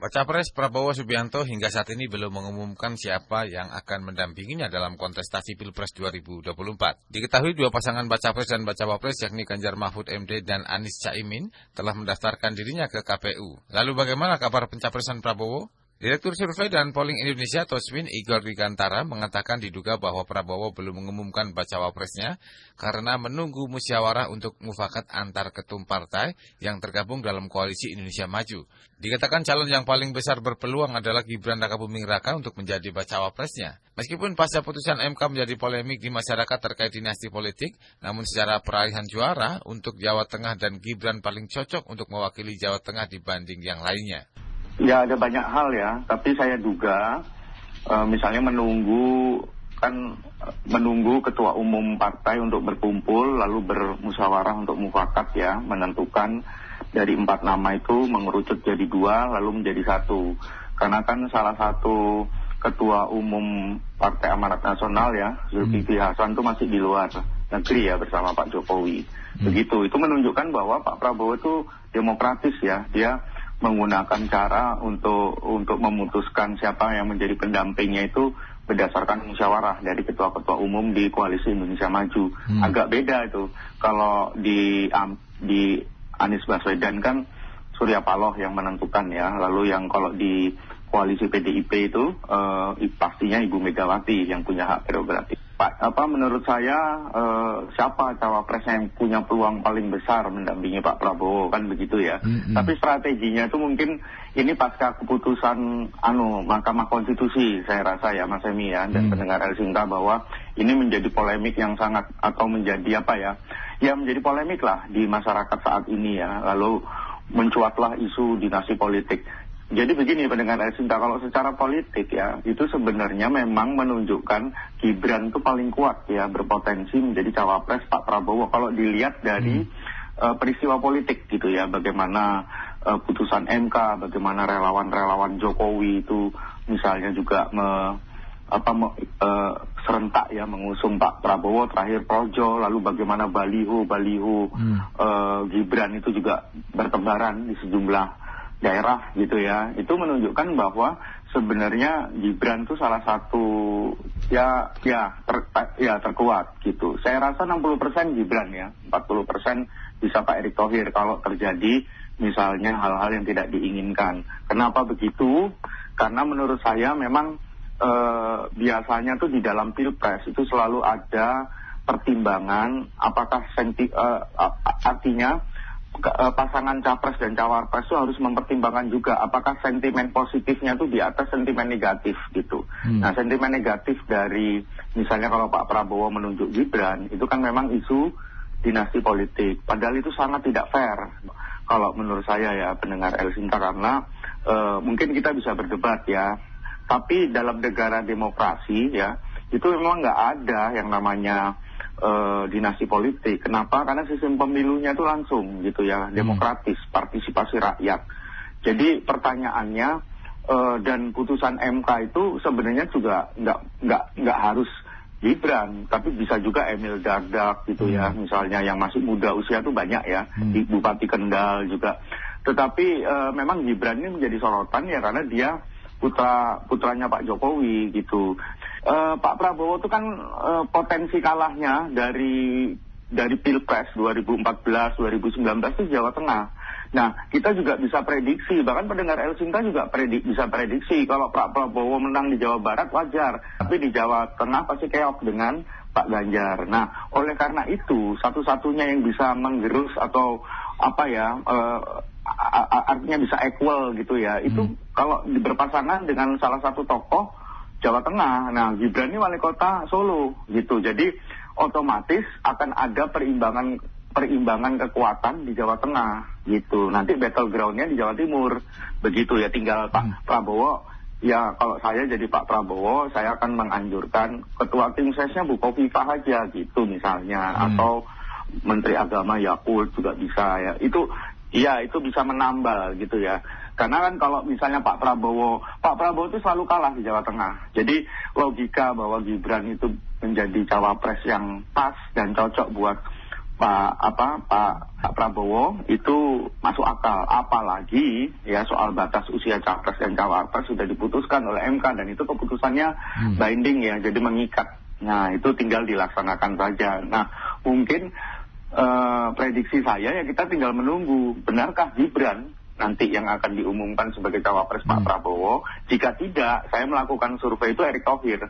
Baca Pres Prabowo Subianto hingga saat ini belum mengumumkan siapa yang akan mendampinginya dalam kontestasi Pilpres 2024. Diketahui dua pasangan Baca Pres dan Baca Wapres yakni Ganjar Mahfud MD dan Anies Caimin telah mendaftarkan dirinya ke KPU. Lalu bagaimana kabar pencapresan Prabowo? Direktur Survei dan Polling Indonesia Tosmin Igor Digantara mengatakan diduga bahwa Prabowo belum mengumumkan bacawa presnya karena menunggu musyawarah untuk mufakat antar ketum partai yang tergabung dalam koalisi Indonesia Maju. Dikatakan calon yang paling besar berpeluang adalah Gibran Raka Buming Raka untuk menjadi bacawa presnya. Meskipun pasca putusan MK menjadi polemik di masyarakat terkait dinasti politik, namun secara peralihan juara untuk Jawa Tengah dan Gibran paling cocok untuk mewakili Jawa Tengah dibanding yang lainnya. Ya ada banyak hal ya, tapi saya duga e, misalnya menunggu kan menunggu ketua umum partai untuk berkumpul lalu bermusyawarah untuk mufakat ya menentukan dari empat nama itu mengerucut jadi dua lalu menjadi satu karena kan salah satu ketua umum Partai Amanat Nasional ya Zulkifli hmm. Hasan itu masih di luar negeri ya bersama Pak Jokowi hmm. begitu itu menunjukkan bahwa Pak Prabowo itu demokratis ya dia menggunakan cara untuk untuk memutuskan siapa yang menjadi pendampingnya itu berdasarkan musyawarah dari ketua-ketua umum di koalisi Indonesia Maju. Hmm. Agak beda itu kalau di um, di Anies Baswedan kan Surya Paloh yang menentukan ya. Lalu yang kalau di koalisi PDIP itu uh, pastinya Ibu Megawati yang punya hak prerogatif. Pak, apa menurut saya uh, siapa cawapres yang punya peluang paling besar mendampingi Pak Prabowo kan begitu ya. Mm-hmm. Tapi strateginya itu mungkin ini pasca keputusan anu Mahkamah Konstitusi saya rasa ya Mas Emi ya dan mm. pendengar El Sinta bahwa ini menjadi polemik yang sangat atau menjadi apa ya? Ya menjadi polemik lah di masyarakat saat ini ya. Lalu mencuatlah isu dinasti politik. Jadi begini pendengar Sinta, kalau secara politik ya, itu sebenarnya memang menunjukkan Gibran itu paling kuat ya, berpotensi menjadi cawapres Pak Prabowo. Kalau dilihat dari hmm. uh, peristiwa politik gitu ya, bagaimana uh, putusan MK, bagaimana relawan-relawan Jokowi itu misalnya juga me, apa me, uh, serentak ya mengusung Pak Prabowo terakhir Projo, lalu bagaimana baliho baliho hmm. uh, Gibran itu juga bertebaran di sejumlah daerah gitu ya. Itu menunjukkan bahwa sebenarnya Gibran itu salah satu ya ya ter, ya terkuat gitu. Saya rasa 60% Gibran ya. 40% bisa Pak Erick Thohir kalau terjadi misalnya hal-hal yang tidak diinginkan. Kenapa begitu? Karena menurut saya memang eh, biasanya tuh di dalam pilpres itu selalu ada pertimbangan apakah senti, eh, artinya pasangan capres dan cawapres itu harus mempertimbangkan juga apakah sentimen positifnya itu di atas sentimen negatif gitu. Hmm. Nah sentimen negatif dari misalnya kalau Pak Prabowo menunjuk Gibran itu kan memang isu dinasti politik. Padahal itu sangat tidak fair kalau menurut saya ya pendengar El Sinta karena uh, mungkin kita bisa berdebat ya. Tapi dalam negara demokrasi ya itu memang nggak ada yang namanya uh, dinasti politik. Kenapa? Karena sistem pemilunya itu langsung gitu ya, hmm. demokratis, partisipasi rakyat. Jadi pertanyaannya uh, dan putusan MK itu sebenarnya juga nggak nggak nggak harus Gibran, tapi bisa juga Emil Dardak gitu ya, hmm. misalnya yang masih muda usia itu banyak ya, hmm. di Bupati Kendal juga. Tetapi uh, memang Gibran ini menjadi sorotan ya karena dia putra putranya Pak Jokowi gitu. Uh, Pak Prabowo itu kan uh, potensi kalahnya dari dari Pilpres 2014 2019 itu Jawa Tengah. Nah, kita juga bisa prediksi, bahkan pendengar El Sinta juga predik, bisa prediksi kalau Pak Prabowo menang di Jawa Barat wajar, tapi di Jawa Tengah pasti keok dengan Pak Ganjar. Nah, oleh karena itu satu-satunya yang bisa menggerus atau apa ya uh, artinya bisa equal gitu ya. Itu hmm. kalau berpasangan dengan salah satu tokoh Jawa Tengah. Nah, Gibran ini wali kota Solo gitu. Jadi otomatis akan ada perimbangan perimbangan kekuatan di Jawa Tengah gitu. Nanti battlegroundnya di Jawa Timur begitu ya. Tinggal Pak hmm. Prabowo ya kalau saya jadi Pak Prabowo saya akan menganjurkan ketua tim sesnya Bu Kofifa aja gitu misalnya hmm. atau Menteri Agama Yakut juga bisa ya. Itu Iya itu bisa menambal gitu ya. Karena kan kalau misalnya Pak Prabowo, Pak Prabowo itu selalu kalah di Jawa Tengah. Jadi logika bahwa Gibran itu menjadi cawapres yang pas dan cocok buat Pak apa Pak, Pak Prabowo itu masuk akal apalagi ya soal batas usia capres dan cawapres sudah diputuskan oleh MK dan itu keputusannya hmm. binding ya jadi mengikat nah itu tinggal dilaksanakan saja nah mungkin uh, prediksi saya ya kita tinggal menunggu benarkah Gibran nanti yang akan diumumkan sebagai cawapres hmm. Pak Prabowo jika tidak saya melakukan survei itu Erick Thohir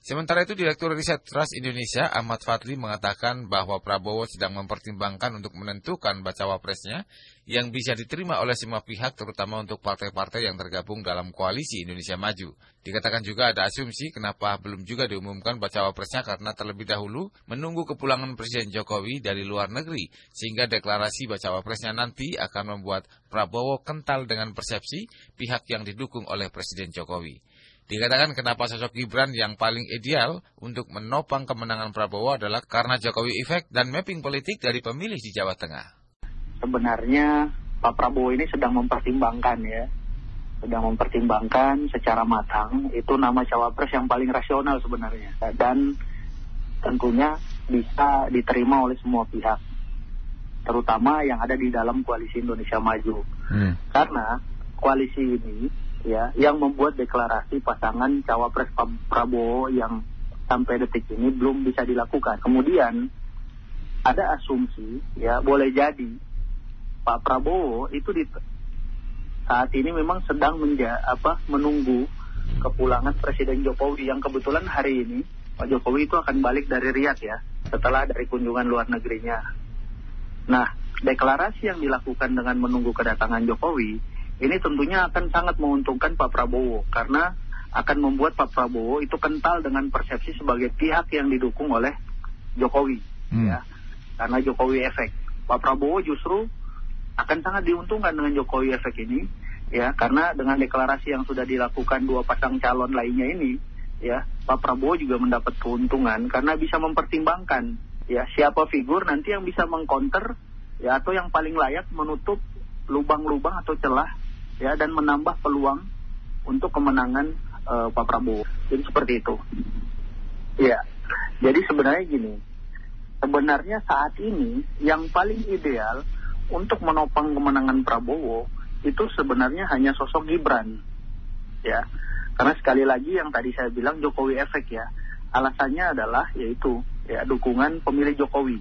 Sementara itu Direktur Riset Trust Indonesia Ahmad Fadli mengatakan bahwa Prabowo sedang mempertimbangkan untuk menentukan bacawa presnya yang bisa diterima oleh semua pihak terutama untuk partai-partai yang tergabung dalam koalisi Indonesia Maju. Dikatakan juga ada asumsi kenapa belum juga diumumkan bacawa presnya karena terlebih dahulu menunggu kepulangan Presiden Jokowi dari luar negeri sehingga deklarasi bacawa presnya nanti akan membuat Prabowo kental dengan persepsi pihak yang didukung oleh Presiden Jokowi. Dikatakan kenapa sosok Gibran yang paling ideal untuk menopang kemenangan Prabowo adalah karena Jokowi efek dan mapping politik dari pemilih di Jawa Tengah. Sebenarnya Pak Prabowo ini sedang mempertimbangkan ya, sedang mempertimbangkan secara matang itu nama cawapres yang paling rasional sebenarnya dan tentunya bisa diterima oleh semua pihak, terutama yang ada di dalam koalisi Indonesia Maju. Hmm. Karena koalisi ini ya yang membuat deklarasi pasangan cawapres Prabowo yang sampai detik ini belum bisa dilakukan. Kemudian ada asumsi ya boleh jadi Pak Prabowo itu di saat ini memang sedang menja, apa menunggu kepulangan Presiden Jokowi yang kebetulan hari ini Pak Jokowi itu akan balik dari Riyadh ya setelah dari kunjungan luar negerinya. Nah, deklarasi yang dilakukan dengan menunggu kedatangan Jokowi ini tentunya akan sangat menguntungkan Pak Prabowo karena akan membuat Pak Prabowo itu kental dengan persepsi sebagai pihak yang didukung oleh Jokowi hmm. ya. Karena Jokowi efek. Pak Prabowo justru akan sangat diuntungkan dengan Jokowi efek ini ya. Karena dengan deklarasi yang sudah dilakukan dua pasang calon lainnya ini ya Pak Prabowo juga mendapat keuntungan karena bisa mempertimbangkan ya siapa figur nanti yang bisa mengkonter ya atau yang paling layak menutup lubang-lubang atau celah ya dan menambah peluang untuk kemenangan uh, Pak Prabowo. Jadi seperti itu. Ya. Jadi sebenarnya gini, sebenarnya saat ini yang paling ideal untuk menopang kemenangan Prabowo itu sebenarnya hanya sosok Gibran. Ya. Karena sekali lagi yang tadi saya bilang Jokowi efek ya. Alasannya adalah yaitu ya dukungan pemilih Jokowi.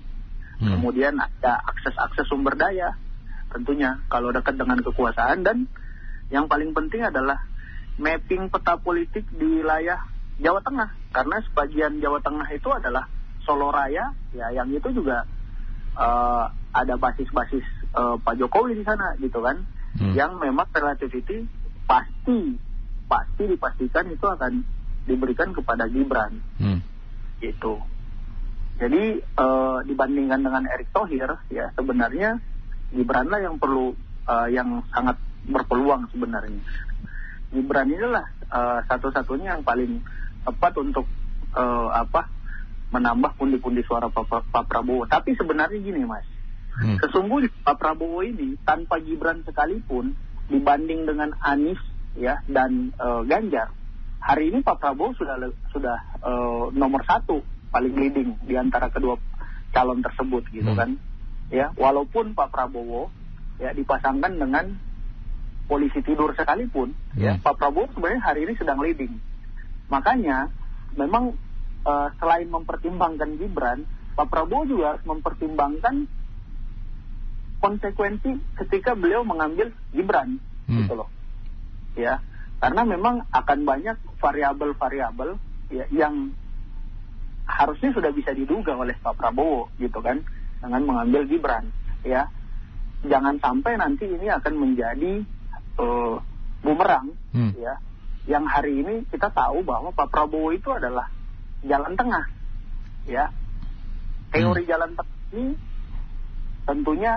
Hmm. Kemudian ada akses-akses sumber daya tentunya kalau dekat dengan kekuasaan dan yang paling penting adalah mapping peta politik di wilayah Jawa Tengah karena sebagian Jawa Tengah itu adalah Solo Raya ya yang itu juga uh, ada basis-basis uh, Pak Jokowi di sana gitu kan hmm. yang memang relativity pasti pasti dipastikan itu akan diberikan kepada Gibran hmm. gitu jadi uh, dibandingkan dengan Erick Thohir ya sebenarnya Gibran lah yang perlu uh, yang sangat berpeluang sebenarnya. Gibran inilah uh, satu-satunya yang paling tepat untuk uh, apa menambah pundi-pundi suara Pak, Pak Prabowo. Tapi sebenarnya gini mas, hmm. sesungguhnya Pak Prabowo ini tanpa Gibran sekalipun dibanding dengan Anies ya dan uh, Ganjar, hari ini Pak Prabowo sudah sudah uh, nomor satu paling leading di antara kedua calon tersebut gitu hmm. kan. Ya, walaupun Pak Prabowo ya dipasangkan dengan polisi tidur sekalipun, hmm. ya Pak Prabowo sebenarnya hari ini sedang leading. Makanya memang uh, selain mempertimbangkan Gibran, Pak Prabowo juga harus mempertimbangkan konsekuensi ketika beliau mengambil Gibran, hmm. gitu loh. Ya, karena memang akan banyak variabel-variabel ya, yang harusnya sudah bisa diduga oleh Pak Prabowo, gitu kan, dengan mengambil Gibran. Ya, jangan sampai nanti ini akan menjadi uh, bumerang hmm. ya yang hari ini kita tahu bahwa Pak Prabowo itu adalah jalan tengah ya teori hmm. jalan tengah ini tentunya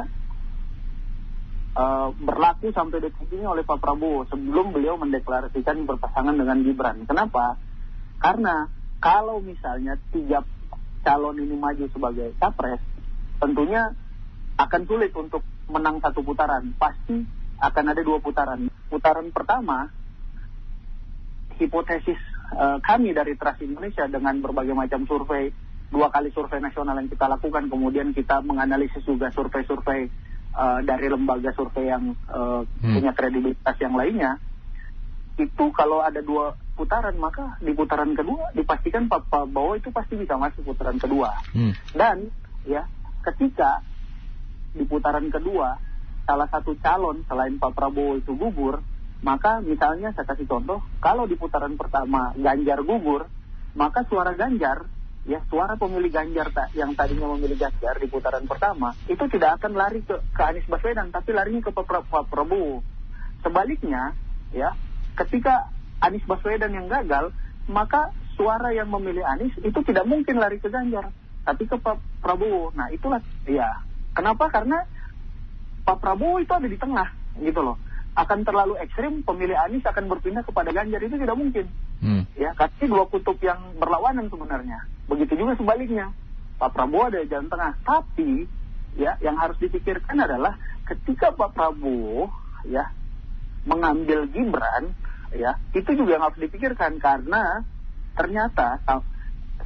uh, berlaku sampai detik ini oleh Pak Prabowo sebelum beliau mendeklarasikan berpasangan dengan Gibran kenapa karena kalau misalnya tiga calon ini maju sebagai capres tentunya akan sulit untuk menang satu putaran pasti akan ada dua putaran. Putaran pertama, hipotesis uh, kami dari Trust Indonesia dengan berbagai macam survei dua kali survei nasional yang kita lakukan, kemudian kita menganalisis juga survei-survei uh, dari lembaga survei yang uh, hmm. punya kredibilitas yang lainnya, itu kalau ada dua putaran maka di putaran kedua dipastikan Pak Prabowo itu pasti bisa masuk putaran kedua. Hmm. Dan ya ketika di putaran kedua salah satu calon selain Pak Prabowo itu gugur, maka misalnya saya kasih contoh, kalau di putaran pertama Ganjar gugur, maka suara Ganjar ya suara pemilih Ganjar tak yang tadinya memilih Ganjar di putaran pertama itu tidak akan lari ke, ke Anies Baswedan tapi larinya ke Pak Prabowo. Sebaliknya ya ketika Anies Baswedan yang gagal maka suara yang memilih Anies itu tidak mungkin lari ke Ganjar tapi ke Pak Prabowo. Nah itulah ya kenapa karena Pak Prabowo itu ada di tengah gitu loh. Akan terlalu ekstrim pemilih Anies akan berpindah kepada Ganjar itu tidak mungkin. Hmm. ya kasih dua kutub yang berlawanan sebenarnya. Begitu juga sebaliknya. Pak Prabowo ada di jalan tengah. Tapi ya yang harus dipikirkan adalah ketika Pak Prabowo ya mengambil Gibran ya itu juga yang harus dipikirkan. Karena ternyata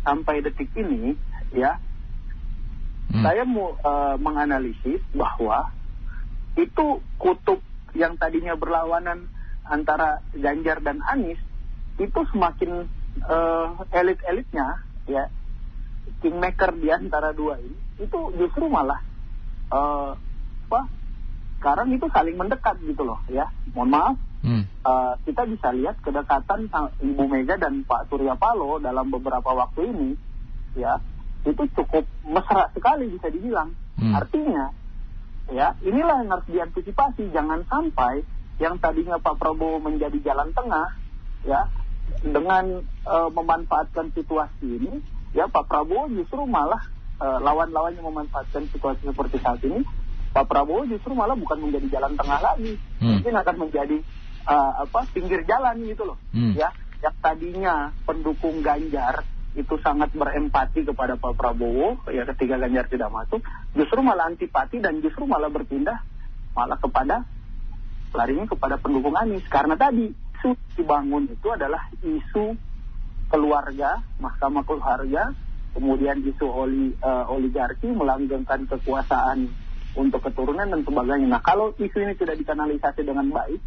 sampai detik ini ya hmm. saya mau uh, menganalisis bahwa itu kutub yang tadinya berlawanan antara Ganjar dan Anies itu semakin uh, elit-elitnya ya kingmaker di antara dua ini itu justru malah uh, apa sekarang itu saling mendekat gitu loh ya mohon maaf hmm. uh, kita bisa lihat kedekatan Ibu Mega dan Pak Surya Paloh dalam beberapa waktu ini ya itu cukup mesra sekali bisa dibilang hmm. artinya ya inilah yang harus diantisipasi jangan sampai yang tadinya Pak Prabowo menjadi jalan tengah ya dengan uh, memanfaatkan situasi ini ya Pak Prabowo justru malah uh, lawan-lawannya memanfaatkan situasi seperti saat ini Pak Prabowo justru malah bukan menjadi jalan tengah lagi hmm. mungkin akan menjadi uh, apa pinggir jalan gitu loh hmm. ya yang tadinya pendukung Ganjar itu sangat berempati kepada Pak Prabowo ya ketika Ganjar tidak masuk justru malah antipati dan justru malah berpindah malah kepada larinya kepada pendukung Anies karena tadi isu dibangun itu adalah isu keluarga Mahkamah Keluarga kemudian isu oli, uh, oligarki melanggengkan kekuasaan untuk keturunan dan sebagainya. Nah kalau isu ini tidak dikanalisasi dengan baik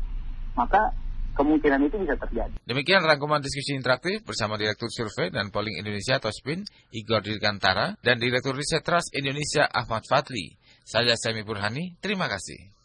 maka kemungkinan itu bisa terjadi. Demikian rangkuman diskusi interaktif bersama Direktur Survei dan Polling Indonesia atau SPIN, Igor Dirgantara, dan Direktur Riset Trust Indonesia Ahmad Fatli. Saya Semi Burhani, terima kasih.